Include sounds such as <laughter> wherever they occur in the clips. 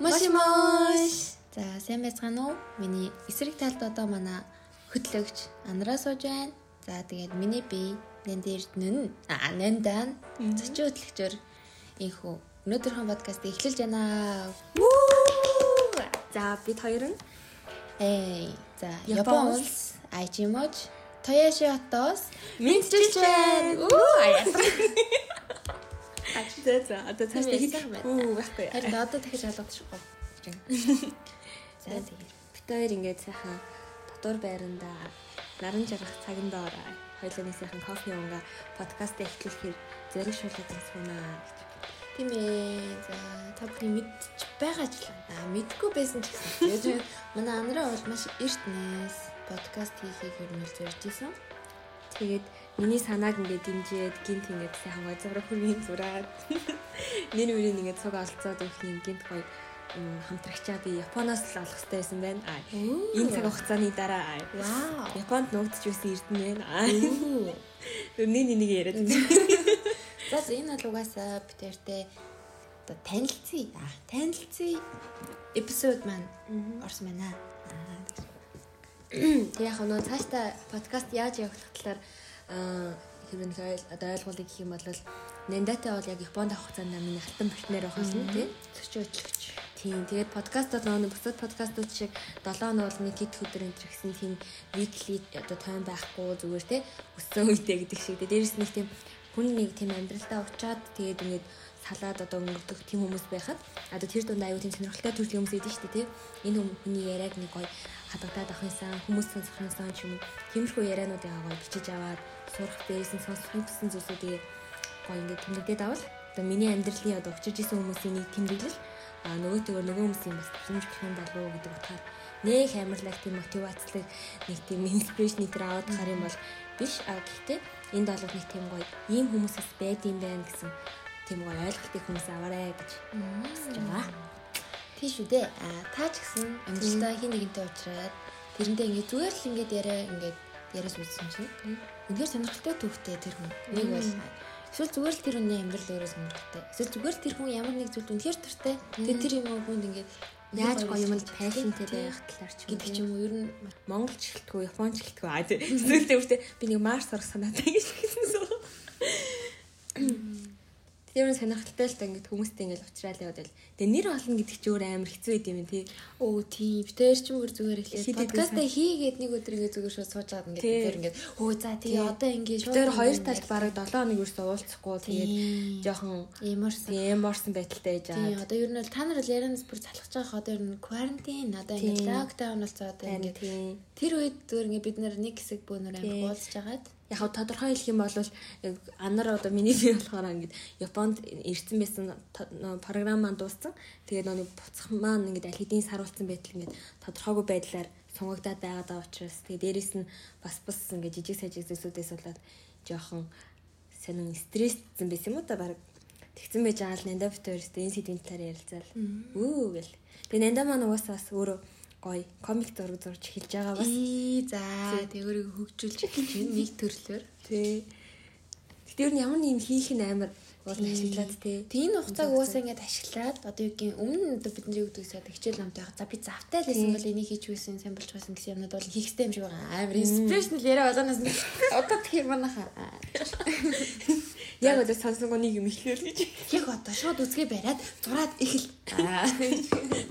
Мош мош. За сайн байцгаана уу? Миний эсрэг талд одоо манай хөтлөгч Андраа сууж байна. За тэгээд миний би Нэндэрдэн аа Нэндан зочин хөтлөгчөөр инхүү өнөөдрийнхөө подкастыг эхлүүлж байна. За бид хоёр нь Эй за Япон улс Айчимож Тояши хотоос мэдчилж байна. Уу <laughs> За за одоо цааш Тийм, хийх сайн байна. үү байхгүй. Харин одоо дахиж ялгадчихгүй. <laughs> За тэгээд Бид хоёр ингээд сайхан дотор байранда наран жаргах цагандаа хоёулаа нэг сайхан кофе унга подкаст эхлүүлэхээр зэрэг шуулаад байна гэж. Тийм ээ. За та бүхэн мэдчих байгаа ч л аа мэдгүй байсан ч гэсэн. Манай анараа бол маш эртнээс подкаст хийхийг хөрмөлж ярьж исэн. Тэгээд миний санааг ингээд дэмжиэд гинт ингээд сайхан гой зураг хүргийн зураад <laughs> нэр мөрийн ингээд цуг олцоод өгөх гинт гой м, хамтрагчаа би Японоос л олох хэрэгтэй байсан байна. Энэ цаг хугацааны дараа. Японд нуугдж байсан эрдэнэ байна. Оо. <laughs> Нэг нэг яриад. За <laughs> за, энэ бол угаасаа битэртэй оо танилцъя. Танилцъя эпизод маань орсон байна. Тэг яг нөө цаашдаа подкаст яаж явах талаар аа хэрвээ нэг ойл- одоо ойлголыг гэх юм бол Нэндатай бол яг Японд авах хугацаанд миний хатан партнер байх болно тийм. зөчөө хөтлөгч. Тийм. Тэгээд подкастууд нөгөө бусад подкастууд шиг 7 нь бол нэг хэд өдөр энэ гэсэн тийм weekly одоо тайм байхгүй зүгээр те өссөн үедээ гэдэг шиг. Тэгээд дээрэс нэг тийм хүн нэг тийм амьдралдаа уучаад тэгээд ингээд салаад одоо өнгөрдөг тийм хүмүүс байхад одоо тэр дунд аюу тийм сонирхолтой төрлийн хүмүүс идэв шүү дээ те. Энэ хүм- хүний яриаг нэг гоё хадгалаад авах юмсан хүмүүс сонсох юмсан ч юм уу. Тиймэрхүү яриануудыг гоё бичиж аваад сурах дээрээс нь сонсох гэсэн зүйлсүүдийг гоё ингээд тэмдэглээд авал одоо миний амьдралын одоо очиж исэн хүмүүсийн нэг тэмдэглэл а нөгөөтэйгөө нөгөө хүмүүсийн бас тусламж гэх юм болов уу гэдэг утгаар. Нэг амарлаг тийм мотивацлыг нэг тийм инспирэшн нэтер аваад гахаар юм бол биш. А гэхдээ энд бол нэг тийм гоё ийм хүмүүсээс байд юм байна гэсэн тийм гоё ойлголтыг хүмүүс аваарэ гэж хүсэж байгаа. Тийм шүү дээ. Аа та ч гэсэн амьдралдаа хин нэгэнтэй уулзраад тэрэндээ ингээд зүгээр л ингээд яриа ингээд яриас үзсэн чинь үнээр сонирхолтой төвхтэй тэр хүн. Нэг бол эсвэл зүгээр л тэр хүний амьдрал өөрөө сонирхолтой. Эсвэл зүгээр л тэр хүн ямар нэг зүйлд үнэхээр туртай. Тэгээд тэр юм хүнд ингээд Яаж гоё юм л пашнтэй байх талаар ч гэдэг ч юм уу ер нь Монгол ч гэлтгүй, Япон ч гэлтгүй. Аа <laughs> тийм. Зүйлдээ үртээ би нэг Марс орох санаатай гэж хэлсэн суу. <laughs> Тэр нь сонирхолтой л та ингээд хүмүүстэй ингээд уучраал яваад байл. Тэгээ нэр олно гэдэг чи өөр амар хэцүү байд юм тий. Оо тийм битэр ч мөр зүгээр хит Подкастаа хийгээд нэг өдөр ингээд зүгээр шууд сууж байгаа ингээд Тий. тэр ингээд өө за тий одоо ингээд шууд Тэр хоёр талд бараг 7 хоног ерөөсөө уулзахгүй тэгээд жоохон Ямарсан. тийм борсон байдалтай ээж Тийм аа. одоо ер нь та нар л ярианаас бүр залхаж байгаа одоо ер нь quarantine одоо ингээд lockdown болцоо одоо ингээд тэр үед зүгээр ингээд бид нар нэг хэсэг бөөнөр амар уулзж агаад Яг тодорхой хэлэх юм бол анар одоо миний би <laughs> болохоор ингээд Японд ирсэн байсан програм маань дууссан. Тэгээд нөгөө буцах маань ингээд аль хэдийн саруулсан байтал ингээд тодорхойгүй байдлаар сунгагдаад байгаа даа учраас тэгээд дээрэс нь бас бас ингээд жижиг сажиг зүйлсүүдээс болоод жоохон сонин стрессцэн байсан юм уу та баг тэгсэн байж байгаа л нанда битүүрээс энэ сэдвийн талаар ярилцаал. Үү гэл. Тэгээд нанда маань угаасаа бас өөрөө гоё комик зураг зурж эхэлж байгаа бас. ий за тэгвэрийг хөгжүүлж эхэлж байна нэг төрлөөр Тий. Гэтэ ер нь ямар нэг юм хийх нь амар уул ашиглаад тий. Тэгээ энэ хугацааг угаасаа ингээд ашиглаад одоо юу юм өмнө одоо бидний юу гэдэг вэ хичээл намтай байгаа. За би завтай л байсан бол энийг хийж байсан сайн болж байсан гэсэн юмнууд бол хийхтэй юм шиг байгаа. Амар инспирэшнл яриа болоноос нь одоо тэр нахаа. <laughs> Яг одоо сонсонгоо нэг юм ихлээл гэж. Яг одоо шууд үзгээ бариад зураад эхэл.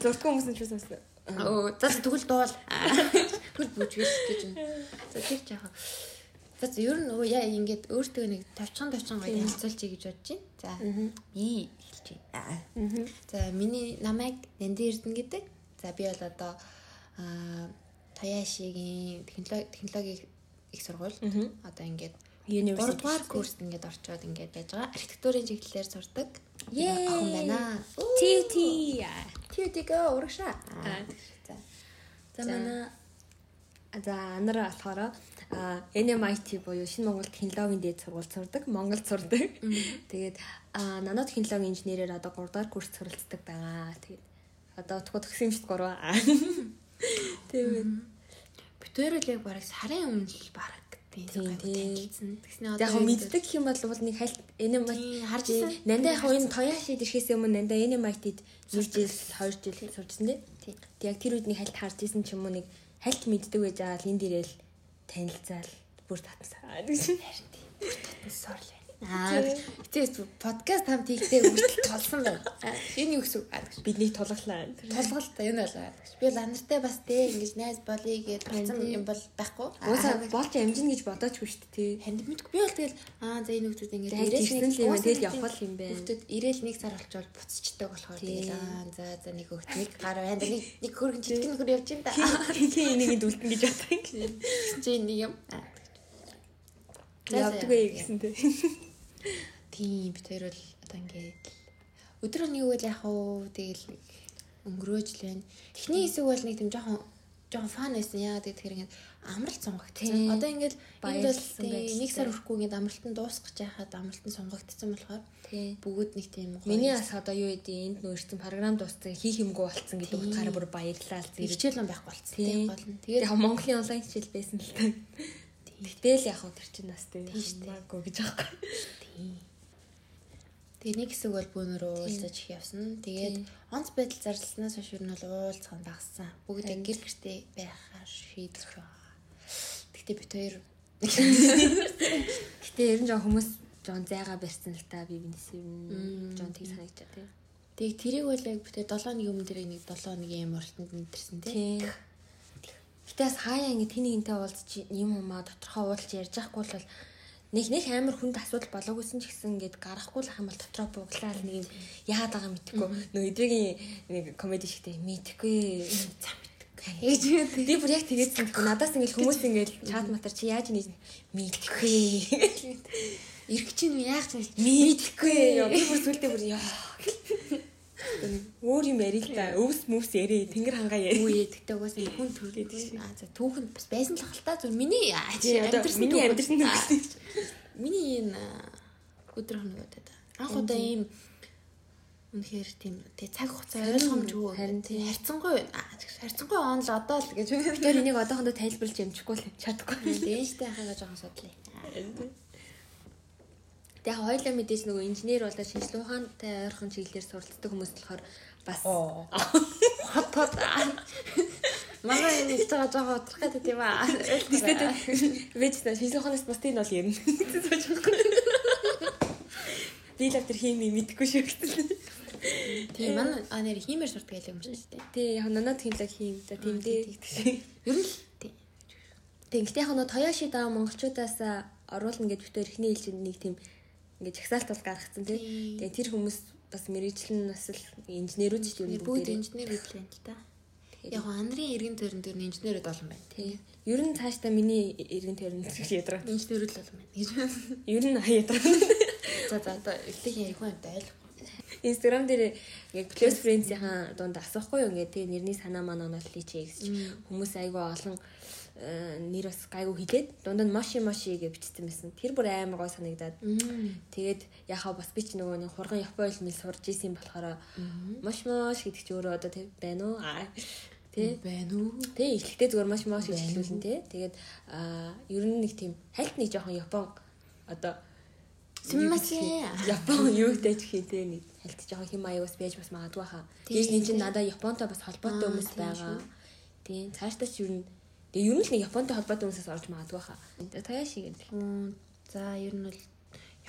Зурдгүй хүмүүс нь ч сонсно. Оо, за тэгвэл дуул. Хөр бүж биш гэж юм. За тэр жаахан. За ер нь яа ингээд өөртөө нэг товчхон товчхон гоё танилцуулчих гэж бодож байна. За. Би эхэлж байна. За миний намайг Нэнди Эрдэнэ гэдэг. За би бол одоо аа Таяшигийн технологи их сургууль. Одоо ингээд University 3 дугаар курст ингээд орчоод ингээд байж байгаа. Архитектурын чиглэлээр сурдаг. Yay! Охин байна. TT. Тьютига урагшаа. За. За За. манай За анара болохоор NMIT буюу Шинэ Монгол технологийн дээд сургууль сурдаг, Монголд сурдаг. Тэгээд нано технологийн инженерээр одоо 3 дахь курс суралцдаг байгаа. Тэгээд одоо утгууд төгсөн юм шиг 3. Тэгээд битүүрэл яг бараг сарын өмнө л бараг Тий. танилцсан. Тэгснэ Яг хөө мэддэг гэх юм бол нэг хальт энэ Тийм, харж ирсэн. Нандаа яг энэ Тояшид ирэхээс өмнө Нандаа энэ майтид 1 жил 2 жил сурчсан тий. Тэг яг тэр үед нэг хальт харж исэн ч юм уу нэг хальт мэддэг байж байгаа л энд ирээл танилцаал бүр татсаа. Сорл байна. Аа тэгээс подкаст хамт хийхдээ хүртэл толсон байна. Энэ юу гэсэн үг? Бидний тулглаа. Толголт та энэ болоо. Би бол анартай бас тэ ингэж найз болъё гэж бацсан юм бол байхгүй. Уусаа болж амжина гэж бодоочгүй шүү дээ тий. ханд мэдгүй би бол тэгэл аа за энэ хүмүүс ингэж ирсэн л юм тэгэл явах юм байна. Хүүхдүүд ирээл нэг сар болчвол буцчихдаг болохоор тэгэл аа за за нэг хөхт нэг гар байна нэг нэг хөргөн жижиг нөхөр явж юм да. Тий энийг дүлдэн гэж бодсон. Гэсэн чи нэг юм. Явдаг яа. гэсэн тий. <laughs> Тийм бид хоёр бол одоо ингээд өдөр нэг үйл яг уу тэгэл өнгөрөөж л байна. Эхний хэсэг бол нэг тийм жоохон жоохон фан байсан яа гэдэг тэр ингээд амралт сонгогдсон. Тийм. Одоо ингээд энд бол нэг сар хүрхгүй ингээд амралтанд дуусгах яхад амралтанд сонгогдсон болохоор Тий. бүгд нэг тийм. Миний бас одоо юу гэдэг энд нөөцсөн програм дууссан хийх юмгүй болцсон гэдэг утгаараа бүр баярлалаа зэрэг. хичээл юм байхгүй болцсон Тийм. гол нь. Тэгээд Монголын онлайн хичээл байсан л та. Гэтэл яг хөө тэр чинь бас тийм хамаагүй гэж аахгүй. тийм. Тэгээ нэг хэсэг бол бүүнөр уулзаж их явсан. Тэгээд онц байдал зарласнаас хойш ер нь бол уулзхан багассан. Бүгд гэр гэртээ байхаар шийдэж байгаа. Гэхдээ бид хоёр <laughs> Гэтэ ер нь жоо хүмүүс жоон зайгаа барьсан л та би бинээс юм жоон тийг санагдаж тий. тэг тэрийг бол яг хоёр 7 нэг өмнө тэрийг нэг 7 нэг юм уртанд мэдэрсэн тий. Тий. Гэтэ бас хаяа ингэ тэний энтэй уулзч юм уу маа доторхоо уулзч ярьж байхгүй бол нэг нэг амар хүнд асуудал болоогүйсэн ч гэсэн ингээд гарахгүй л хам бол дотроо буглаад нэг юм яагаад байгаа мэдхгүй нөө эдрэгийн нэг комеди шигтэй мэдхгүй За мэдгүй. Ээж юу тий. би бүр яг тэгээдсэн тэгэхгүй надаас ингээд хүмүүс ингээд чат матар чи яаж нэг мэдхгүй Ирэх чинь чинь мэдхгүй би бүр сүлдээ бүр ёо өөр юм ярил л да өвс мөвс ярэ тэнгэр хангаа ярэ Үгүй тэгтээ угаасаа нэг хүн төргээд тийм. Аа за түүхэнд бас байсан л хальтаа зөв миний аа, Тий, одоо амьдрсан миний түүхэн. амьдрсан түүхэн. Миний энэ өдөр хоногудаа да. Анх удаа ийм үнэхээр тийм тий цаг хугацаа ойлгомжгүй харин тий харьцангуй аа, харьцангуй он л одоо л гэж Тэр энийг одоохондоо тайлбарлаж ямжихгүй л чадахгүй. дэнжтэй хаагаа жоохон судлаа. Тэгээ яг хоёлаа мэдээж нөгөө инженер болоод шинжилгээ ухаантай ойрхон чиглэлээр суралцдаг хүмүүс болохоор бас Хот хот. Манай энэ гэж байгаа жоохон утрахад тийм аа. вэж та шинжилгээ ухаанаас бус тийм бол ярина. Би л тэр хими мэдгүй шүү гэсэн. Тийм манай аа нэр хиймээр сурдаг байлаа юм шиг дээ. Тий яг нанад химлэг хийм да тийм дээ. Ер нь л тийм. Тэг. Гэхдээ яг нөгөө Тоёши даа монголчуудаас оруулна гэж битээр ихний хэлжинд нэг тийм ингээд жагсаалт бол гаргацсан тий. Тийм. Тэгээ тэр хүмүүс бас мэрэгчлэн бас л инженерүүд ч юм Бүгд инженер гэдлээ л та. Яг гоо андрын иргэн төрөн нь инженерүүд олон байна. Тий. Ер нь цаашдаа миний эргэн тойрон гэж <laughs> ядраа. Инженерүүд л олон байна. гэж. Ер нь ядраа. За за одоо ихтэйг ярих юм байлаа. Инстаграм дээр ингээд close friends-ийн дунд асуухгүй юу ингээд тэгээ нэрний санаа маань оноллоо чи гэж хүмүүс айгүй олон нэр бас гайгүй хилээд дунд нь моши моши гэж бичсэн байсан. Тэр бүр амар гой санагдаад. Тэгээд яхаа бас би ч нөгөө нэг хурган Японы хэл сурж исэн болохоор мош мош гэдэг чи өөрөө одоо тэг байна уу? Тэ. Байна уу? Тэ эхлэхдээ зүгээр маш маш гэж хэлүүлэн тэ. Тэгээд ер нь нэг тийм хальт нэг жоохон Япон одоо Симмасэ. Япон <laughs> юу гэдэг хий тэ нэг хальт жоохон хим аяас байж бас магадгүй хаа. Тэгээс нэг чинь надаа Японтой бас холбоотой хүмүүс байгаа. Тийм цаашдаа ч ер нь Тэгээ ер нь л нэг Японтой холбоотой хүмүүсээс орж магадгүй хаа. Таяши гэдэг. За ер нь бол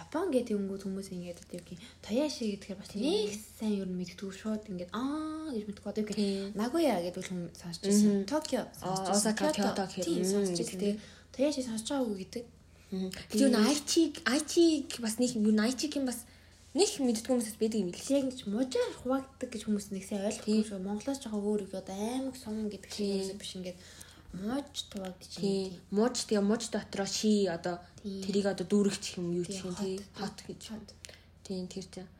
Япон гэдэг өнгөд хүмүүс ингээд одоо юу гэх Тояши гэдгээр бас нэг сайн ер нь мэддэггүй шууд ингээд аа гэж мэддэг одоо юу Тийм. гэх Нагоя гэдэг хүн сонсч ирсэн. Токио Осака, Кёото гэх тийм юм, сонсч ирсэн. Тояши сонсч байгаагүй гэдэг. Тэгээ юу айчиг айчиг бас нэг юу айчиг юм бас нэг мэддэггүй хүмүүсээс байдаг юм л. Яг гэж мужаар хуваагддаг гэж хүмүүс нэг сайн ойлгохгүй шүү. Монголоос жоохон өөр үг одоо аймаг сум гэдэг шиг юм биш ингээд мууж хуваагдчих Тийм. юм. Мууж тэгээ мууж дотроо ши одоо тэрийг одоо дүүрэгч юм юу гэх юм тий хот гэж. Тийм тэр чинь.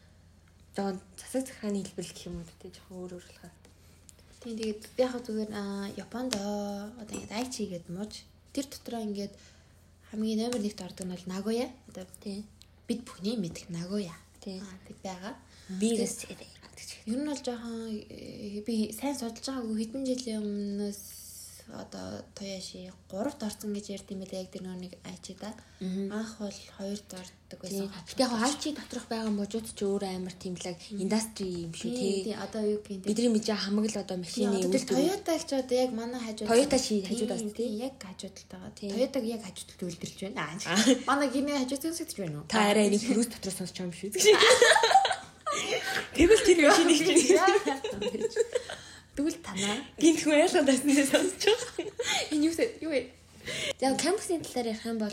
Жон засаг захааны хэлбэл гэх юм уу тий жоохон өөр өөр болохоор. Тийм тэгээд яг зүгээр Японд оо, одоо ингээд айчи гэдэг мууж тэр дотроо ингээд хамгийн номер 1-т ордог нь бол Нагоя. Одоо Тийм. бид бүхний мэдэх Нагоя. Тэг байгаа. Бигс Ер нь бол жоохон э, би сайн судалж байгаагүй хэдэн жилийн өмнөөс одоо Тояши 3-т орсон гэж ярьд юм байлаа яг тэр нэг айчи да. Анх бол 2-т ордог байсан. Гэтэ яг айчи доторх байгаа мужууд ч өөр амар тэмлэг индастри юм шүү тий. тий. Одоо юу юм Бидний мэдээ хамаг л одоо машины Одоо Toyota гэж одоо яг манай хажууд Toyota чи хажууд бас тий. яг хажууд л байгаа. Toyota-г яг хажууд л үлдэрч байна. Манай гинэ хажууд зүсэж байна уу? Та арай нэг фрүүс дотор сонсч байгаа юм шүү. <laughs> Тэгвэл тэр машиныг чинь Дүүл танаа. гинт хүн ялгаа таснаа сонсч байгаа. Энэ юу юу вэ? За кампусын талаар ярих юм бол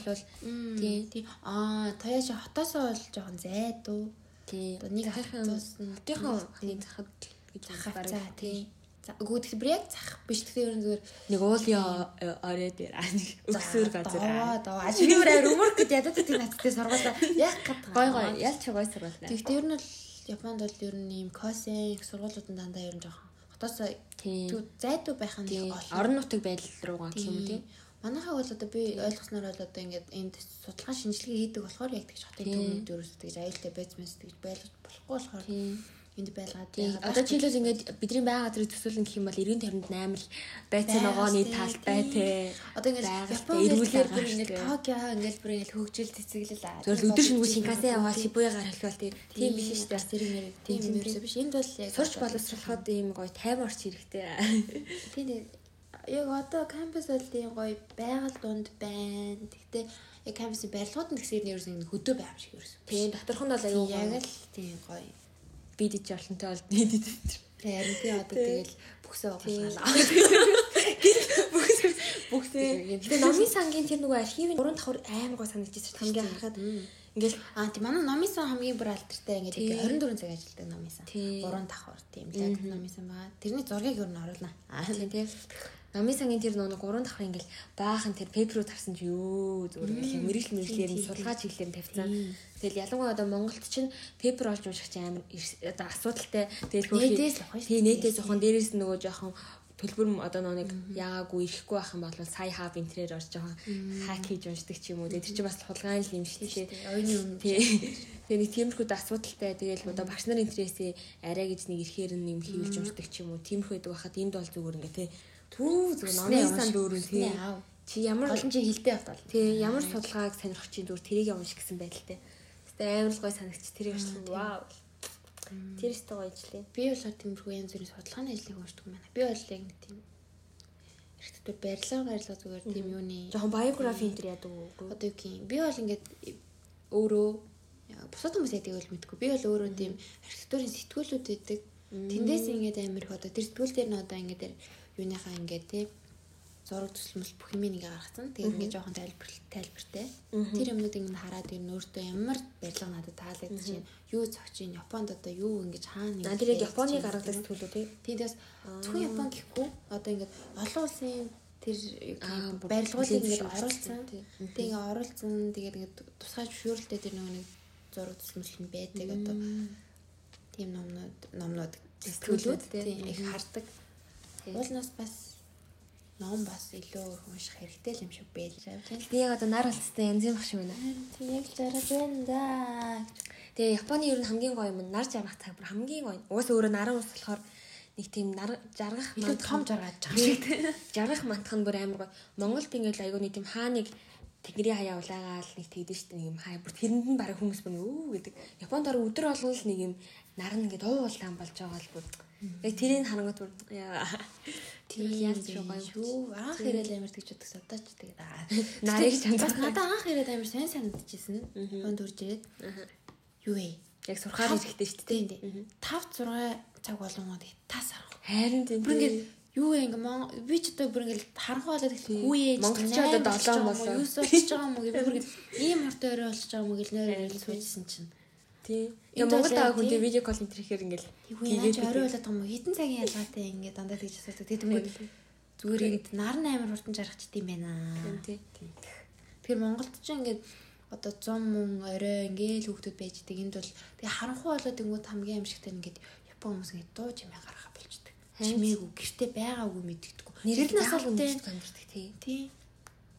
тий. Тий. Аа, Toyota хотоосоо бол жоохон зайдуу. Тий. Одоо нэг нь хотынхон хний захад гэж захаа бараг за тий. За үгүй тэгэхээр бүр яг зах биш тэгэхээр ер нь зүгээр нэг уулын орой дээр аа нэг өксөр газар аа. Аа, доо. Ажимэр авир өмөрх гэж ядаад тийм надтай сургуулаа. Яг гад. Гой гой ялч гой сургуулаа. Тэгэхдээ ер нь бол Японд бол ер нь ийм косен их сургуулиуд нь дандаа ер нь жоохон хотоосоо тэг зайдуу байх нь олон. Орон нутаг байдал руугаа гэх юм тий. Манайхаа бол одоо би ойлгосноор бол одоо ингээд энд судалгаа шинжилгээ хийдэг болохоор яг тэгж хотын төмөнд ерөөс тэгж аюултай байцмаас тэгж байлгаж болохгүй болохоор энд байлгаад Тий. Одоо жишээлбэл ингээд бидний байга газрыг төсөөлнө гэх юм бол 90 тойронд 8 л байцаа ногооны талтай тий. Одоо ингээд Байгальтай, Япон эрүүл эрүүлгээр бүр ингээд. Токио ингээд бүр ингээд хөгжил цэцэглэл аа. Зөвхөн өдөр шингүү шинкасен яваад Шибуягаар хэлхэл тий. Тийм биш шүү дээ. Тэр нэр тийм юм ерөөсөө биш. Энд бол яг Сурч боловсруулахад ийм гоё тайван орч хэрэгтэй. <laughs> тийм яг одоо кампус бол тийм гоё байгаль дунд байна. Гэхдээ яг кампусын барилгууд нь гэсэн нь ерөөсөө хөдөө байм шиг ерөөсөө. Тийм доторх нь бол аюу Яг л тийм гоё. Бидэж олонтой бол нийтэд. Харин тий одоо тэгэл бүксээ угаалгаа. Бүгсээ. Тэгээ номын сангийн тэр нөгөө архивын 3 давхар амар гоо шүү дээ. Хамгийн харахад ингээл Аа тийм манай номисан хамгийн бүр алдартай ингээд 24 цаг ажилладаг номисан. Тий. 3 давхар тийм лайк номисан байгаа. Тэрний зургийг өөр нь оруулна. Аа тийм Номын сангийн тэр нөгөө 3 давхар ингээл баахан тэр пепер руу тарсан чи ёо зүгээр ингээл мэрэгл мэрэглэр нь судалгаа чиглэлээр тавьсан. Тэгэл ялангуяа одоо Монголд чинь пепер олж унших чинь амар одоо асуудалтай. Тэгэл хөрхий. Нэтээс авах шүү Тий нэтээс авах дээрээс нь нөгөө жоохон төлбөр одоо нэг яагаагүй ирэхгүй байх юм бол сая хаб интернет орж жоохон хак хийж уншдаг ч юм уу. Тэр чинь бас хулгайн л юм шүү дээ. Оюуны өмнө Тий. Тэгээ нэг тиймэрхүү асуудалтай тэгэл одоо багш нарын интересээ арай гэж нэг ирэхээр юм хийлж уншдаг ч юм уу. Тиймэрхүү байдаг байхад энд бол зүгээр ингээ тий. Түр зүгээр номын сан дүүрэн тий. Чи ямар Олон чи хилтэй явтал. тий ямар судалгааг сонирхож чинь зүгээр тэрийг унших гэсэн байдалтай. Гэтэ амар л гой санагч тэрийг уншсан. Вау. Тэр өстө гоё ижлээ. Би болохоор тиймэрхүү янз бүрийн судалгааны ажлыг уншдаг юм байна. Би бол яг нэг тийм эрэгтэй барилга барилга зүгээр тийм юуны Жохон биографи энэ төр яадаг уу? одоо юу юм. Би бол ингээд өөрөө бусад хүмүүс яадаг бол мэдгүй. Би бол өөрөө тийм архитектурын сэтгүүлүүд байдаг. Тэндээс ингээд амир их одоо тэр сэтгүүл дээр нь одоо ингээд юуныхаа ингээд тийм зураг төсөлмөл бүх юм ингээ гаргацсан. Тэгээд ингээ жоохон тайлбар тайлбартай. Тэр юмнууд ингээ хараад ер нь өөртөө ямар барилга надад таалагдаж байна. Юу зогч ин Японд одоо юу ингэж хаана Наа тэр яг Японы гаргадаг сэтгүүлүүд тий. Тиймээс зөвхөн Япон гэхгүй одоо ингээ олон улсын тэр юм, барилгуудыг ингээ оруулсан. тий. Тэгээ ингээ оруулсан. Тэгээд ингээ тусгай зөвшөөрөлтэй тэр нөгөө нэг зураг төсөлмөл нь байдаг одоо тийм номнууд номнууд Сэтгүүлүүд, тий. тийм их хардаг. Уулнаас бас ном бас илүү их унших хэрэгтэй л юм шиг байна. Би яг одоо нар алцтай янзын багш юм байна. Тийм яг жаргаж байна да. Тэгээ Японы ер нь хамгийн гоё юм нар жаргах цаг бүр хамгийн гоё. Уус өөрөө наран ус болохоор нэг тийм нар жаргах Илүү том жаргаж байгаа шиг. жаргах мантах нь бүр амар гоё. Монголд ингээл айгүй нэг тийм хааныг тэнгэрийн хаяа улаагаал нэг тэгдэж штэ нэг юм хаяа бүр тэрэнд нь бараг хүмүүс бүр өө гэдэг. Японд ороо өдөр болгон л нэг юм нар нь ингээд уулаан болж байгаа л бүр. Яг тэрийг харангуут яа. Тийм яаж ч гоё. шүү. Анх ирэл амар тэгж боддог одоо ч тэгээд аа. <laughs> Нарыг ч бас хандсан. надад анх ирээд амар сайн санагдчихсэн. Хонд үрж ирээд. Юу вэ? Яг сурхаар хэрэгтэй штэ. Тийм тийм. 5 6 цаг болгонгоо тэгээд тас харах. Харин тийм. Бүр ингээд юу вэ ингээ би ч одоо бүр ингээ харанхуй болоод ихлэ хүүе Монголч одоо долоон болоо. юу болчихж байгаа юм уу гэх бүр ингээ ийм хортой өрөө болчихж байгаа юм уу гэл нэр ирэл суужсэн чинь Энд Яг Монгол таа хүнтэй видео колл интерхэхээр ингээл юу яаж орой болоод байгаа юм уу хитэн цагийн ялгаатай ингээ дандаа тэгж асуудаг тэгээд түмэд зүгээр энд нар нь амар хурдан жаргачд юм байна Тийм. Тэгэхээр Монголд ч ингээд одоо 100 мөн орой ингээл хүүхдүүд байж идэг энд бол тэгээ харанхуй болоод ингүүд хамгийн амжигтай ингээд Япон хүмүүс ингээд дуу чимээ гаргахаа болчдөг. Чимээгүй гэртээ байгаагүй мэддэггүй. Тэр нас аль алтай үндэс амьддаг тий. тий.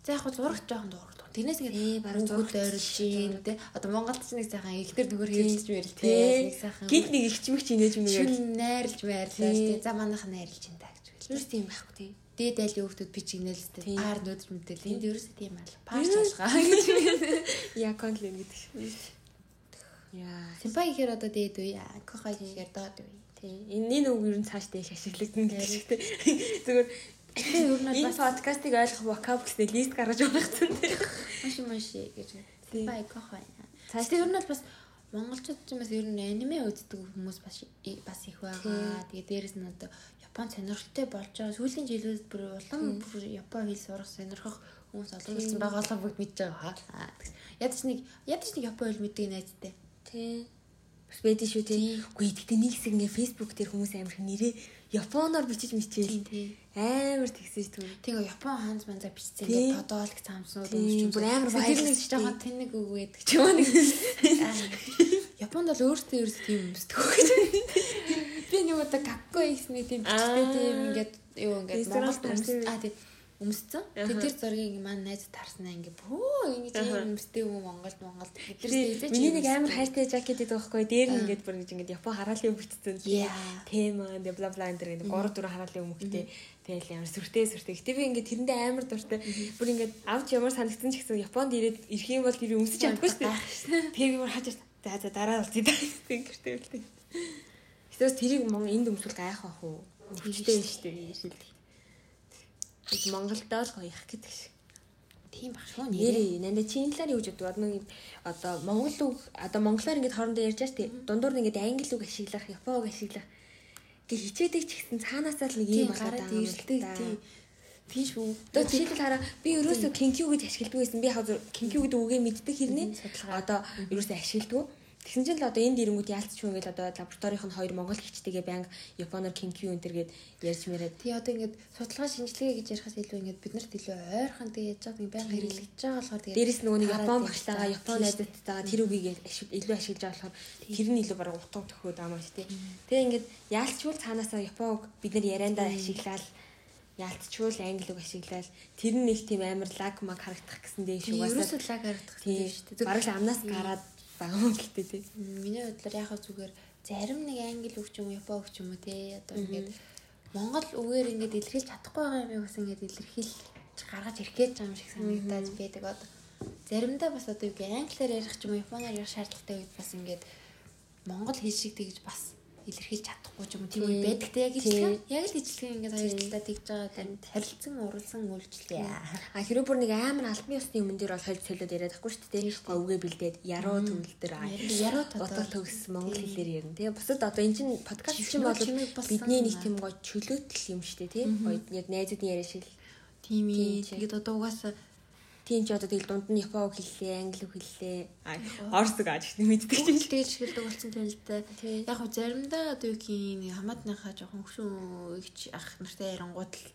За яг хөө зурагч жоохон дуурдаг. Тэрнээс ингээд зурагч зурагч ойрлж юм тий. Одоо Монголд ч нэг сайхан ихтер нүгөр Тий. хэрэлж мэрэл. Тий. Нэг сайхан Гинт нэг ихчмэг чи нээж мэг. шүн найрлж байрлаа тий. За манайх найрлж ин та гэж хэлсэн. Зүрс тийм байхгүй тий. дээд айлын хүүхдүүд би чигнэлстэй паар нөөдөж мэдээл энд ерөөсөө тийм аа паар ч алгаа гэж <laughs> Яа конлен гэдэг шиг. Яа. симпай гэхээр одоо дээд үе кохай гэхээр доод үе. Энэ энэ үг ер нь цааш дэш ашиглагдана гэж шиг тийм. <laughs> Зүгээр Тэгээ ер нь бас подкастыг ойлгох vocabulary лист гаргаж өгсөн тийм. маш маш гэж кохай Цааш- цааш тэр ер нь бас монголчууд ч юм бас ер нь аниме үздэг хүмүүс бас бас их байгаа. Тэгээ дээрэс нь одоо Япон сонирхолтой болж байгаа. Сүүлийн жилүүд бүр улам бүр Япон хэл сурах сонирхох хүмүүс олон болсон байгаа бүгд мэдж байгаа. Ядаж нэг ядаж нэг Япон хэл мэддэг найзтай. Тийм. Бас байдгийн шүү тийм. Үгүй гэхдээ нэг хэсэг ингээ Facebook дээр хүмүүс амар их нэрээ японоор бичиж мичээл. тийм. Амар тэгсэж түр. Тэгээ Япон хаанч манза бичсэн ингээд подолк цамснууд Тийм, бүр амар баярлаж жоохон тэнэг үг байдаг ч юм уу нэг. Японд бол өөртөө ерөөс тийм өмсдөг гэж. <laughs> Би нэг удаа гакко ихсний тийм бичтэй Аа. тийм ингээд юу ингээд Монголд өмс тарсан. аа тийм өмсцэн. Аха. Тэгээ тэр зургийг маань найз тарснаа ингээд бөө ингэж Аха. юм өмсдөг юм Монголд Монголд. Тэр миний нэг амар хайртай жакет гэдэг байхгүй дээр нь ингээд бүр ингэж ингээд япон хараалын. Yeah. Тема энэ бла бла энэ гэдэг 3 4 хараалын өмгтэй. Тэгэл ямар сүртэй сүртэй. Гэтэ би ингээд тэрэндээ амар дуртай. Бүр ингээд авч ямар санагдсан ч гэсэн Японд ирээд ирэх юм бол тэр өмсөж чадахгүй шүү дээ. Тэгээ би бүр хаж за за дараа болчих даа. Гэртээ үлдээ. Гэтээс тэрийг мон энд өмсвөл гайх бах уу? Хүчтэй шүү дээ. Шил. Монголдоо л гоёх гэдэг шиг. тийм баг шүү нэрээ. Нандаа чиний талаар юу гэж боддог? Нэг одоо монгол үг одоо монголоор ингэж хоорондоо ярьж байгаа шүү дээ. Дундуур нь ингэж англи үг ашиглах, япон үг ашиглах. Гэ хичээдэг ч гэсэн цаанаасаа л нэг юм болоод байгаа юм л да. Тийм шүү. Одоо жишээлбэл хараа би ерөөсөө кинкю гэж ашигладаг байсан. Би хаа кинкю гэдэг үгээ мэддэг хэрнээ одоо ерөөсөө ашигладаг. Тэгсэн чинь л одоо энэ дэрнгүүд яалтчгүй ингээл одоо лабораторийн хоёр монгол хичтэйгээ банк японоор кинкю энэ төргээд ярьж мэрээд Тий одоо ингээд судалгаа шинжилгээ гэж ярихаас илүү ингээд бид нарт илүү ойрхон тэгээ яаж байгаа нэг байнга хэрэглэж байгаа болохоор тэгээ Дээрээс нөгөө нэг Япон байгаа. Япон найзуудтайгаа тэр үгийг илүү ашиглаж байгаа болохоор тэр нь илүү бараг утга юм шүү дээ. Тэгээ ингээд яалтчвал цаанаасаа Япон үг бид нар яриандаа ашиглаад яалтчвал англи үг ашиглаад тэр нь нэг тийм амар лаг маг харагдах гэсэн дээ тий шүү. ерөөсөө лаг харагдах тийм тийм шүү дээ. Бараг амнаас гараад байгаа юм гэлтэй тий. Миний бодлоор яг зүгээр зарим нэг англи үг ч юм уу япон үг ч юм уу те одоо ингээд монгол үгээр ингээд илэрхийлж чадахгүй байгаа юм бас ингээд илэрхийл гаргаж ирэх гэж байгаа юм шиг санагдаад байдаг. Одоо заримдаа бас одоо юу гэх англиар ярих ч юм уу японоор ярих шаардлагатай үед бас ингээд монгол хэл шиг тэгж бас илэрхийлж чадахгүй ч юм уу. Тийм үе байдаг те яг ижилхэн яг л ижилхэн ингээд хоёр талдаа тэгж байгаа танд харилцан уралсан үйлчлээ А хэрэв бүр нэг амар албан ёсны өмнө дээр бол хольж солиод яриад байхгүй шүү дээ. Говгээ бэлдээд яруу төвлөл дээр. Яруу. Бодол төгс монгол хэлээр ярина. Тэгээ бусад одоо эн чин подкаст чинь бол бидний нэг тийм гоё чөлөөтөл юм шүү дээ тий. Гоё яг найзуудын яриа шиг. тийм ээ. Тэгээд одоо угаасаа Тийм ч одоо тэгэл дунд нь япон үг хэллээ, англи хэллээ. Үг ааж их мэддэг чинь. Тэгэл шгэлдэг болсон юм л да. Яг хөө заримдаа одоо юу нэг хамаатныхаа жоохон хөшөө игч ах нартай ярангууд л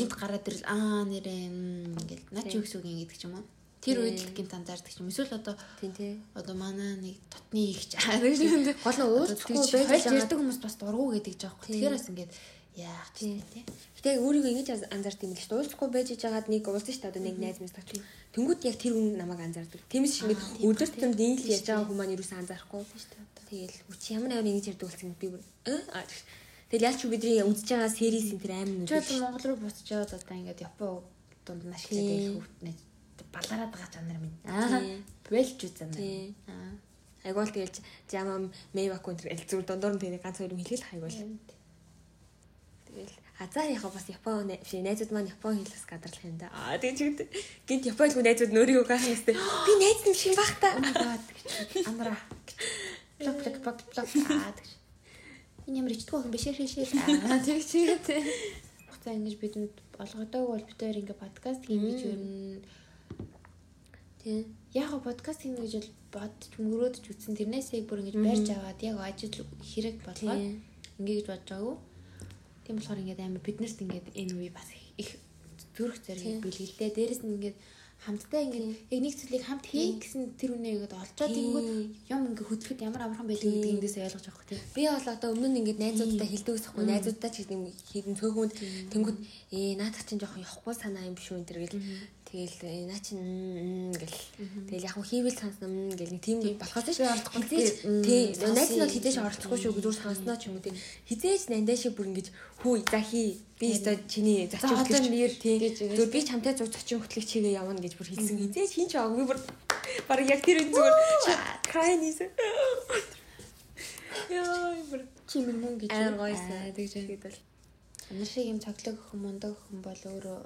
гинт гараад ирэл аа нэрээ м, ингээл наа чи юу юм гэдэг ч юм уу. Тэр үед л гинт анзаардаг ч юм. Эсвэл одоо Тийм тий. одоо манай нэг дотны игч аа <laughs> гэж юм. Гол нь уулзахгүй байж байгаа. хүмүүс бас дургу гэдэг жаахгүй. Тий. Тэгэхээр бас ингээд яах Тий. тийм тий. Гэтэ өөрийгөө ингэж анзаард юм л шүү. Уулзахгүй байж байгаад нэг уулзсан шүү дээ. Одоо нэг найз мэс тагч. Тэнгүүд яг тэр хүн намайг анзаардаг. Тиймээс шиг Аа, тийм өдөр ба, тутам тийм. дийл ярьж байгаа хүн маань юусэн анзаарахгүй. шүү дээ. Тэгэл үчи ямар амар ингэж ярьдаг болсон би бүр аа. Тэгэл ялч бидний үзэж байгаа сервис энэ тэр амар Чи одоо Монгол руу буцаж яваад одоо ингээд Япон дунд ашиглаад Тий. байх хүүхднээ балараад байгаа чанар минь. Аа. Бэлж үзэн. Аа. Айгуул тэгэл жамам мэйвак энэ л зүр дондор нь тэгээ ганц хоёр юм хэлээл хайгуул. Тэгэл а за яхаа бас Япон биш найзууд маань Япон хэл бас гадарлах юм да. Аа тэгээ чигт гинт Япон хэл найзууд нөрийгөө гайх юмстай. Би найз юм шиг бах та. Oh амра. Плок плок плок плок аа гэж. Энэ ямар ичдэг охин биш шээ шээ. Аа тэг чигээ. Хуцаа ингэж бидэнд болгодог бол бид хоёр ингээ подкаст хийм гэж юу н Тий. яг подкаст хийнэ гэж бол бодч мөрөөдж үтсэн тэрнээсээ бүр ингэж барьж аваад яг ажил хэрэг болгоод ингээ гэж бодож байгаагүй. Тийм болохоор ингээд амар биднэрт ингээд энэ үе бас их- зүрх зэрэг бэлгэлээ. Дээрэс нь ингээд хамтдаа ингээд яг нэг зүйлийг хамт хий гэсэн тэр үнэ ингээд олцоод ингүүд юм ингээд хөдлөхөд ямар амархан байлгүй гэдэг эндээс ойлгож авах тийм. Би бол одоо өмнө нь ингээд найзуудтай хэлдэг усахгүй найзуудтай ч гэдэг хийдэн цөөхөнд тэнгууд ээ наадах чинь жоохон явахгүй санаа юм биш үү энэ гэл тэгэл э, наа м, гэл. Тэгэл яг хийвэл санснаа м, гэл. Нэг тийм болохоос Би хизээж М, тий найз нь бол гэж хизээж оролцохгүй шүү зүгээр санснаа ч юм уу. Тий. Хизээж нандаа шиг бүр ингэж хүү за хий. Би өстой чиний За, зочин одоо хөтлөгч нэр тий. Зүгээр би чамтай зур зочин хөтлөгч хийгээ явна гэж бүр хэлсэн. Хизээч хин ч аагүй бүр баг яг тэр үн зүгээр крайн хийсэн. Яа бүр чимэр мөн гэж. Аа, гоёсэн. Аа, тэгж бол Амар шиг юм цоглог охин мундаг охин бол өөрөө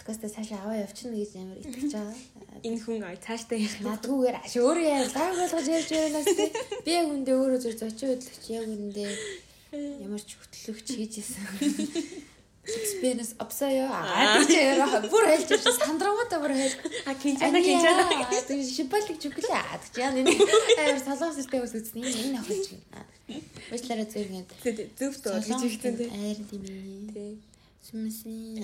подкастаа цаашаа аваа явчихна гэж амар итгэж байгаа. <laughs> энэ хүн ай цааштай ярих. Надгүйгээр аш өөрөө яа лаг болгож ярьж байнаас тий. Би яг үндэ өөрөө зөв зочин хөдлөгч яг үндэ ямар ч хөтлөгч хийжсэн. Experience обсаяа. Аа тийч яараа бүр хэлж ирсэн сандрангуудаа бүр хэлж. А кинжана кинжана. Тэр шипалик чөглөө. Тэгж яа нэг амар солонгос систем ус үзсэн. Энэ чинь. Бачлаараа зөв ингэ. Зөв дөө гэж ихтэй тий. Айр дими. Тий. Сүмсэн.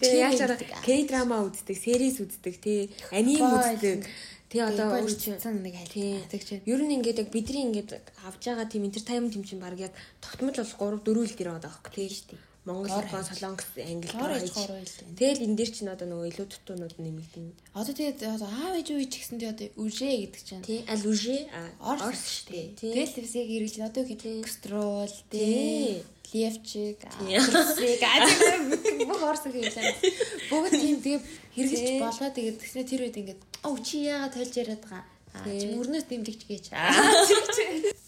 Тэгээ яачаар К-драма үздэг, series үздэг, тий. Аним үздэг. Тий одоо өөр өөр чинь чинь нэг хайлт. Тэгж Ер нь ингээд яг бидний ингээд авж байгаа тийм entertainment юм чинь баг яг тогтмол бол 3 4 л дэр байгаа байхгүй тий шүү дээ. Монгол, Япон, Солонгос, Англи, байлаа. Тэгэл энэ дэр чинь одоо нөгөө илүү дутуунууд нэмэгдэнэ. Одоо тэгээд одоо аав ээж үе ч гэсэндээ одоо үжээ гэдэг чинь Тий. Аль үжи Орс шүү дээ. Тэгэл бас яг ирж одоо гэх кстрол Тий. Левчик, Арсик, аа бүх орс хэлээ. Бүгд тийм тэгээ хэрэглэж Тий. болоо тэгээд тэгснэ тэр үед ингээд оо чи яагаад тойлж яриад байгаа. Аа чи мөрнөөс дэмжигч гэж. <laughs>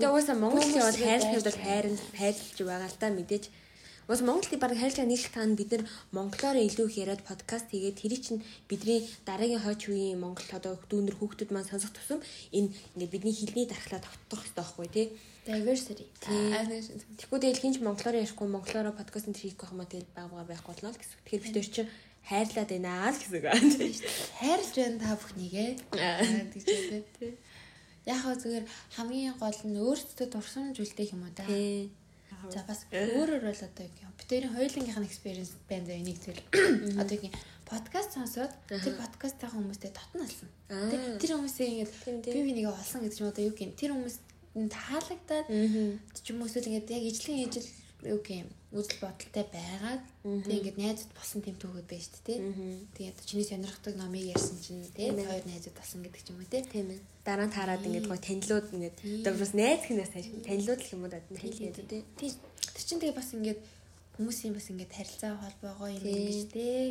Тэгээ угаасаа Монголын Хүмүүс бол хайрлах бол хайрын хайрлж байгаа л та мэдээж. Уус Монголын баг хайрлаж байгаа нэг л таа бид нар монголоор илүү их яриад подкаст хийгээд тэрий чинь бидний дараагийн хойч үеийн монгол одоо дүүнер хүүхдүүд маань сонсох тусам энэ ингээд бидний хэлний дархлаа тогтдох хэрэгтэй байхгүй тий. Diversity. Аа Тэгэхгүй тэгэл хинч монголоор ярихгүй монголоор подкаст энэ хийх гэх юм аа тэгэл байгаагаар байх болно л гэсэн. Тэгэхээр бид нар чинь хайрлаад байна л гэсэн үг. хайрлж байна та бүхнийгээ. Аа тэгж үү тий. Яг хөө зүгээр хамгийн гол нь өөртөө дурсамжүүлдэг юм уу та. Тий. За бас өөрөөр бол одоо юм. Битэрийн хоёулангийнх нь experience байна заа энийг зүйл. <coughs> Одоо юм подкаст сонсоод тэр подкасттай хүмүүстэй татналсан. Тэр хүмүүсээ Тийм, тийм. би бинийг олсон гэдэг чинь одоо юу гин тэр хүмүүс таалагдаад ч юм уу эсвэл ингээд яг ижлэн ижил юу гин үзэл бодолтой байгаад тэг ингээд найзууд болсон тийм түүхэд байж шүү дээ. Тэгээд одоо чиний сонирхдаг номыг ярьсан чинь тий хоёр найзууд болсон гэдэг ч юм уу тий. Тийм ээ. Дараа нь таарад ингээд гоо танилуд ингээд одоо бас найз хинээс хайш танилуд л юм уу танилуд тий. Тий. Тэр чинь тэгээ бас ингээд хүмүүсийн бас ингээд харилцаа холбоогоо юм Тий. ингэж тий.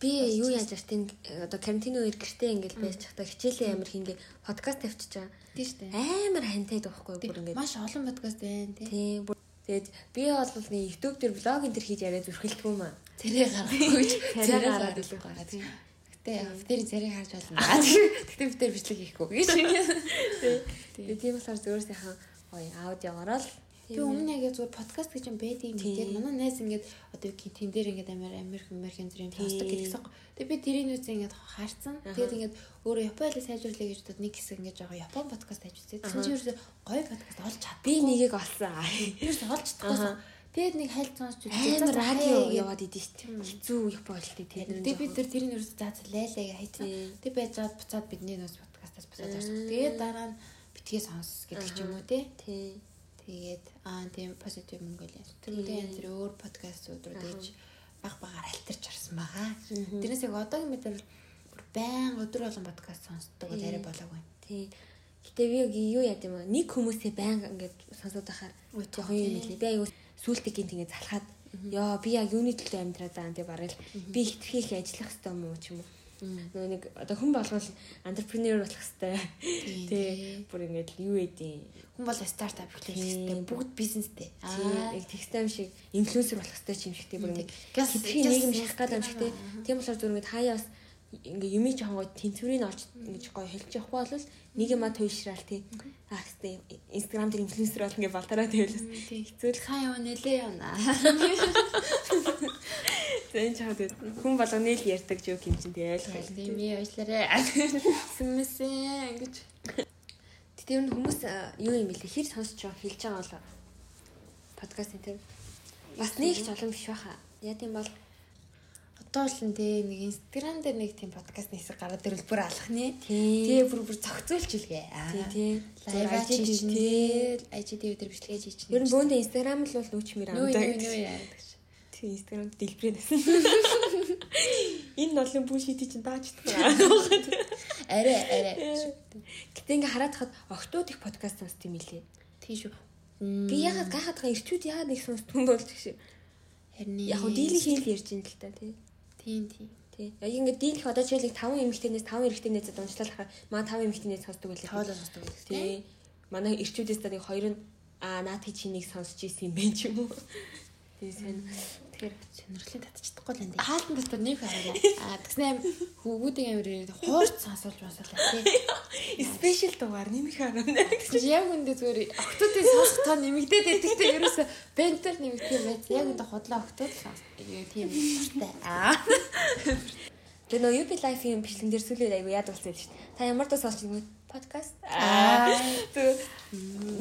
Би юу яаж артын одоо карантин үеэр гэртээ ингээд байж чадах хичээлээ амар хингээ подкаст тавьчихж байгаа. тий штэ. Амар хантай байхгүй бүр ингээд. Маш олон подкаст байна тий. Тий. Тэгээд би бол нэг YouTube дээр блог энэ төр хийж яриа зүрхэлдэг юм аа. Царай гаргахгүй ч Царай гараад илүү гараад. Гэтэ тэр царай харж болно. Гэтэ би тэр бичлэг хийхгүй гэж. Тэгээд тийм болохоор зөөр сайхан гоё аудиогоор л Би өмнө яг зүгээр подкаст гэж юм байдаг юм Тий. тэгээд манай найз ингээд одоо юу гэх тэн дээр ингээд амар Америк Америк энэ зэрэг Тий. сонсдог гэдэгсэн. Тэгээд би тэрийн үз ингээд харцсан. Тэгээд ингээд өөрөө Японоос сайжруулъя гэж бодоод нэг хэсэг ингээд жоо Япон подкаст хайж үзээ. Тэгсэн чинь ерөөсөө гоё подкаст олж чад. би нэгийг олсон. Ерөөсөө олж чадахгүй. Тэгээд нэг хайлт сонсч за, радио яваад идэв шүү дээ. Хэцүү Япон хэлтэй тий. Тэгээд бид тэр тэрийн ерөөсөө заа лайлаа хайцсан. Тий. Тэг байж чад буцаад бидний нөөц подкастаас буцаад орсон. Тэгээд дараа нь битгий сонс гэдэг ч юм уу те. Тий. Тэгээд аа тийм позитив Mongolia. Тэгвэл янз бүр өөр подкастууд руу дэж баг багаар альтарч орсон байгаа. Тэрнээс яг одоогийн мэдрэл бүр байн өдөр болгон подкаст сонсдог бол арай болоогүй. Тий. Гэтэ би яг юу яд юм аа нэг хүмүүсээ байнга ингээд сонсоод байхаар жоохон юм тий. хэлээ. Би аягүй сүултэг гинт ингээд залхаад ёо би яг юуны төлөө амьдраад байгаа юм те бараг л би хитрхи их ажиллах хэрэгтэй юм уу ч юм уу. Нөгөө нэг одоо хүн болгол entrepreneur болох хэрэгтэй. Тий. Бүр ингээд юу эдийн. Хүн бол стартап эхлэх хэрэгтэй. Бүгд бизнестэй. Тий. Яг текстайм шиг инфлюенсер болох хэрэгтэй ч юм шиг тий бүр ингээд нийгэм шахах гэдэг юм шиг тий. Тийм болохоор зүгээр ингээд хаяа бас ингээ юмий жоохон гоё тэнцвэрийг олж ингэж гоё хэлж явахгүй бол нэг юм а туйшраал тий. Аа хэвээ инстаграм дээр инфлюенсер бол ингээ балтараа тэвэлээс хэцүү л Хаа яваа нэлээ явна. Зэн чаад хүн болгоны л ярьдаг жок юм чинь тий ойлгох. Тийм ээ уучлаарай. Сүмсэн гэж. Тэгтээ ер нь хүмүүс юу юм бэлээ хэр сонсч байгаа хэлж байгаа бол подкаст энэ бас нэг ч олон биш баха. Яа тийм бол Одоо л энэ нэг инстаграм дээр нэг тийм подкаст нээсэг гараад ирвэл бүр алах нэ. Тий. Тэгээ бүр бүр зохицуулж илгээ. тий тий Лайв ачиж тий. IGTV дээр бичлэгээ хийж. Ер нь бөөндө инстаграм л бол нүүчмэр нүү амдаг. нүү нүү яадаг чи. Тэг инстаграм дэлбэрээ насан. Энэ нотлын бүх шийти чинь даачдаг. Арай арай. Гэтэ ингээ хараад хад октод их подкаст сонсд юм илээ. Тийм шүү. Би ягаад гайхаад байгаа ирчүүд яагаад нэг сонсдгүй болж гэж. Харин Яг хөө дийлэх хэл ярьж ин л та тий. Тийм тийм. Тий. Яг ингээд дийлэх одоо жишээлбэл 5 эмэгтэйнээс 5 эрэгтэйнээс уншлахаар маа 5 эмэгтэйнээс сонсдог байлээ. Тоолоо сонсдог байх. Тий. Манай ирчүүдээс та нэг хоёр нь аа наад чи нэг сонсч ийсэн юм бэ ч юм уу. Тий сайн. Тэгэхээр сонирхлын татчихдаггүй л энэ. Хаалтан дотор нэг хараа. Аа тэгснэ аим хөвгүүдийн амир хуурц сонсуулж масуулаа тий. спешиал дугаар нэмэх. Тэгж яг үндэ зүгээр октодын сонсох тоо нэмэгдээд байдагтай ерөөсө бентер нэмэгдэх юм байц. Яг үндэ хотлоо октод тийм дуртай. Аа. Тэгээ нөө UP Life-ийн бичлэгэн дээр сүлээд айгу яд болсон шүү дээ. Та ямар дуу сонсч юм? Подкаст. Аа.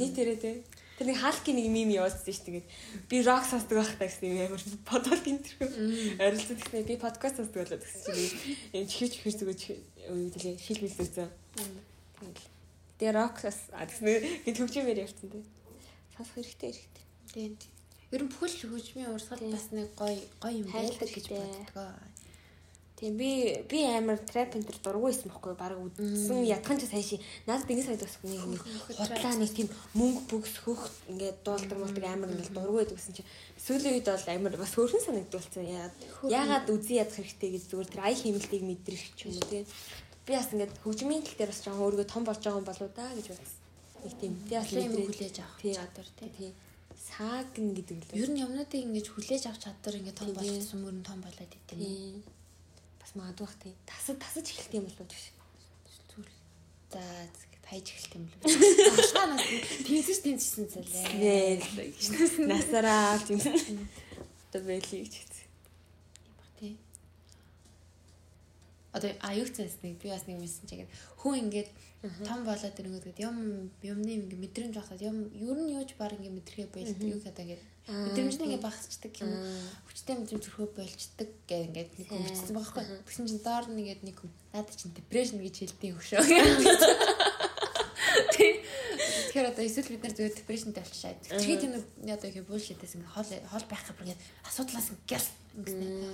Нийтээрээ тий. Тэр нэг хаалкийн нэг мим явуулсан шүү дээ. Би рок сонсдог байх таа гэсэн юм амар бодвол интервью. Арилсан гэснээр би подкаст сонсдог болоод гэсэн чинь юм чихэж чихэж зүгэж юу гэлээ шил мэлсэн. Тэгэл. Тэгээ рок а тэгснээр би төвчмээр явцсан тий. Сонсох хэрэгтэй хэрэгтэй. Тийм. Ер нь бүхэл хөгжмийн урсгал бас нэг гоё гоё юм байдаг гэж боддог. Тийм би би амар трап энэ төр дургуй байсан байхгүй баг үдсэн ядхан ч сайн ши надад ингэ сайд бас нэг нэг хотлаа нэг тийм мөнгө бүгс хөх ингээд дуулдаг мулдаг амар ингээд дургуй байдаг гэсэн чи сүүлийн үед бол амар бас хөөрхөн санагдуулсан. Яагаад үзий ядах хэрэгтэй гэж зүгээр тэр ай хэмнэлтийг мэдрэх ч юм уу тийм. Би бас ингээд хөгжмийн тал дээр бас жоохон өөрийгөө том болж байгаа юм болоо да гэж бодсон. Нэг тийм би бас юм хүлээж авах чадвар тийм. саагн гэдэг л ер нь юмнуудыг ингэж хүлээж авах чадвар ингээд том болсон мөрөн том болоод идэв бас магадгүй бах тий. Тасад тасаж эхэлт юм болов гэж. Зүгээр. За тайж эхэлт юм болов. Ашгаанаас тэнцэж тэнцсэн зэлээ. Насараа тийм. Одоо бэлий гэж хэлсэн. Тий. Одоо аюух цасныг би бас нэг мэдсэн чигээд хүн ингээд том болоод ирэнгүүт юм юмны ингээ мэдрэмж авахад юм ер нь юуж баг ингээ мэдрэхээ байлт юу гэдэг ингээд мэдрэмж нь ингээ багасчдаг юм. Хүчтэй мэдрэмж төрхөө болчдаг гэх ингээд нэг хүн бичсэн байгаа байхгүй тэгсэн чинь доор нэгээд нэг хүн надад чинь депрешн гэж хэлдэг хөшөө <laughs> Тэгэхээр одоо эсвэл бид нар зүгээр депрешнтэй болчихшаа. Тэрхий тийм одоо их bullshit-ээс ингээ хол хол байх гэхээр ингээд асуудлаас ингээ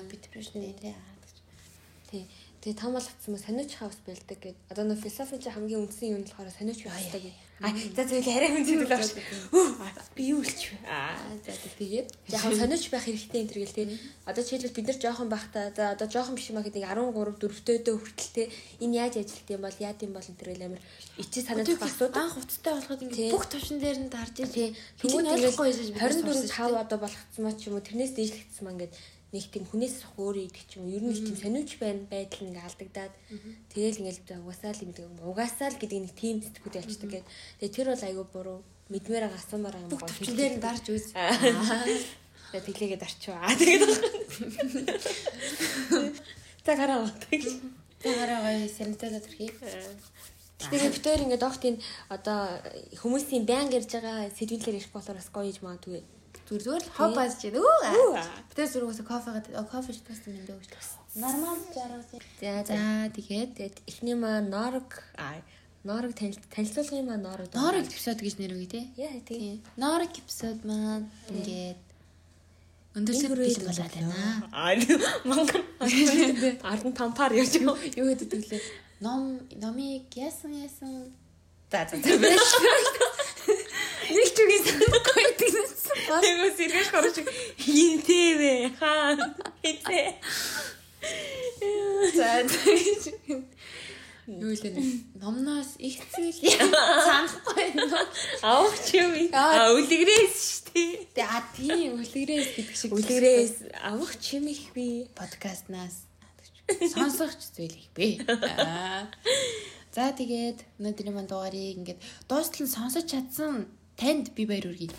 би депрешнтэй нэрээ. Тий. Тэгээ том болгоцсон мө сониуч хаус бэлдэг гэд. Одоо нөө философи чи хамгийн үндсэн юм болохоор сониуч хаустай гэд. А за зөвлө арай үнцэн л багш. Би юу илч вэ? А за тэгээд яг сониуч байх хэрэгтэй энэ төр гэл тэгээ. Одоо жишээлбэл бид нар жоохон байхдаа за одоо жоохон биш юм аа гэдэг 13 4-өөдөө хүртэл те энэ яаж ажилт юм бол яад юм бол энэ төр гэл амар ичи санаад басууд анх уцтай болоход ингээ бүх төвшин дээр нь дарж тий. Тэгвэл ингээд 24 5 одоо болгоцсон маа ч юм уу тэрнээс дээшлэгдсэн маа ингээд нэг тийм хүнээс өөрөө идэх юм ер нь тийм сониуч байна байдал ингээ алдагдаад тэгэл ингээл угаасаа л гэдэг угаасаа л гэдэг нэг тийм сэтгэхүйд ялчдаг гэдэг. Тэгээ тэр бол айгүй буруу мэдмээр гасамаар юм гоо. Төвчнээр нь дарж үз. Тэгээ <laughs> тэлээгээд арчваа. <laughs> Тэгээд За гараа утдаг. За гараа гоё санитайзер төрхий. Тэгэхээр битээр ингээд огт энэ одоо хүмүүсийн баян гэрж байгаа сэдвэлээр ирэх болохоор бас гоё юм аа түгэ Зүгээр зүгээр л хоб бааж чинь. Өө. Битээс зүрхээс кофегаа кофе шатсан юм дөө гэж. Нормал жаргал. За за тэгээд тэгээд эхний маа норог аа Норог танилцуулгын маань норог. Норог эпизод гэж нэр өгье те. Яа тийм. Норог эпизод маань ингээд өндөрлөг бил болоод байна. Аа мангар ардан тампаар явж юу гэдэг вэ? Ном номыг яасан яасан. За за. Нэг ч Тэгээс иргэж гарч хинтэвэ хаан хинтэ. За юу л нэ номноос их зүйл санахгүй авах ч юм. Аа үлгэрээс штий тэгээ а тийм үлгэрээс гэдэг шиг. Үлгэрээс. Авах ч юм их би. Подкастнаас. Сонсох ч зүйл их би. За тэгээд өнөөдрийн манд дугаарыг ингээд дуустал нь сонсож чадсан Танд би баяр хүргэе.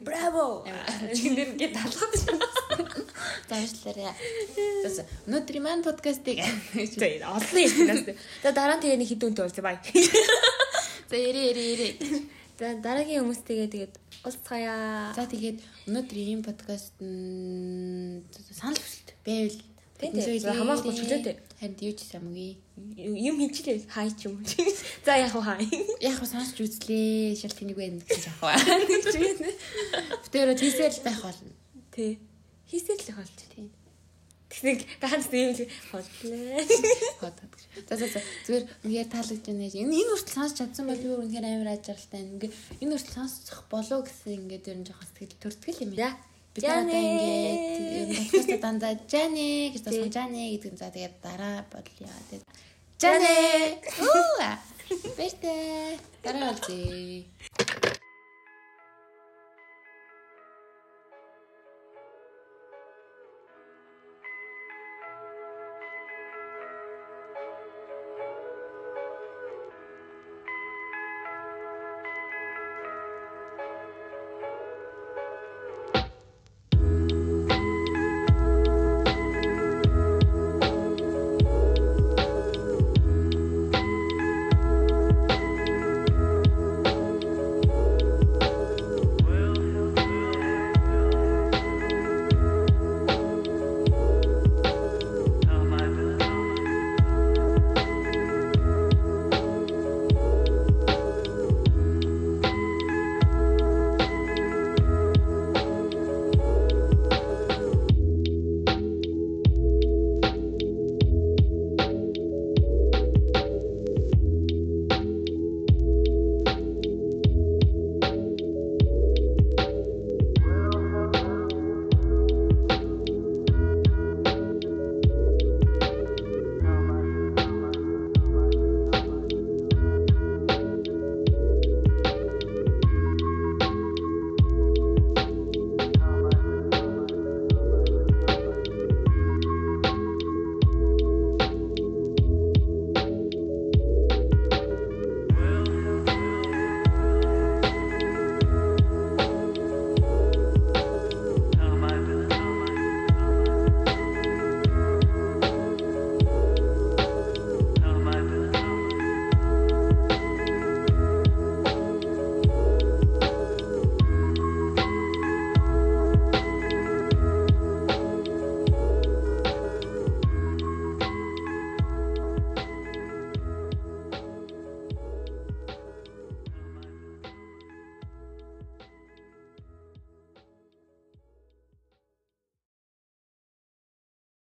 Браво. <laughs> Чингэр гээд талхад байна. <laughs> Заашлаарай. За өнөөдрийн маань подкастыг <laughs> за олон юм. За дараа нь тэгээ нэг хідүүнтэй уулзъя бай. За ярэ ярэ ярэ. За дараагийн хүмүүстэйгээ тэгээд уулзцаая. За тэгээд өнөөдрийн ийм подкаст санал хүсэлт байвал Тийм хамаахгүй чөлөөтэй. Харин юу ч самгүй. Юм хинчлээ хай ч юм. <laughs> За яг хаа. Яг хаа сонсч үзлээ. Шал тэнийг <laughs> байна гэж яг юм. Тэр тийсэл байх болно. Тий. Хийсэл л болж тий. Тэгсэг ганц тийм л хотлээ. <laughs> Хотод. За за за зүгээр үнээр таалагдж байна. Энэ энэ хүртэл сонсч чадсан бол би үнээр амар ажралтай. Ингээ энэ хүртэл сонсох болов гэсэн ингээд ер нь жоохон сэтгэл төртгөл юм яа. Бид одоо ингээд ер нь подкаст дандаа Жани гэж тасган Жани гэдэг нь за тэгээд дараа болё. Тэгээд Жани. Уу. Бэртэ. Дараа болъё.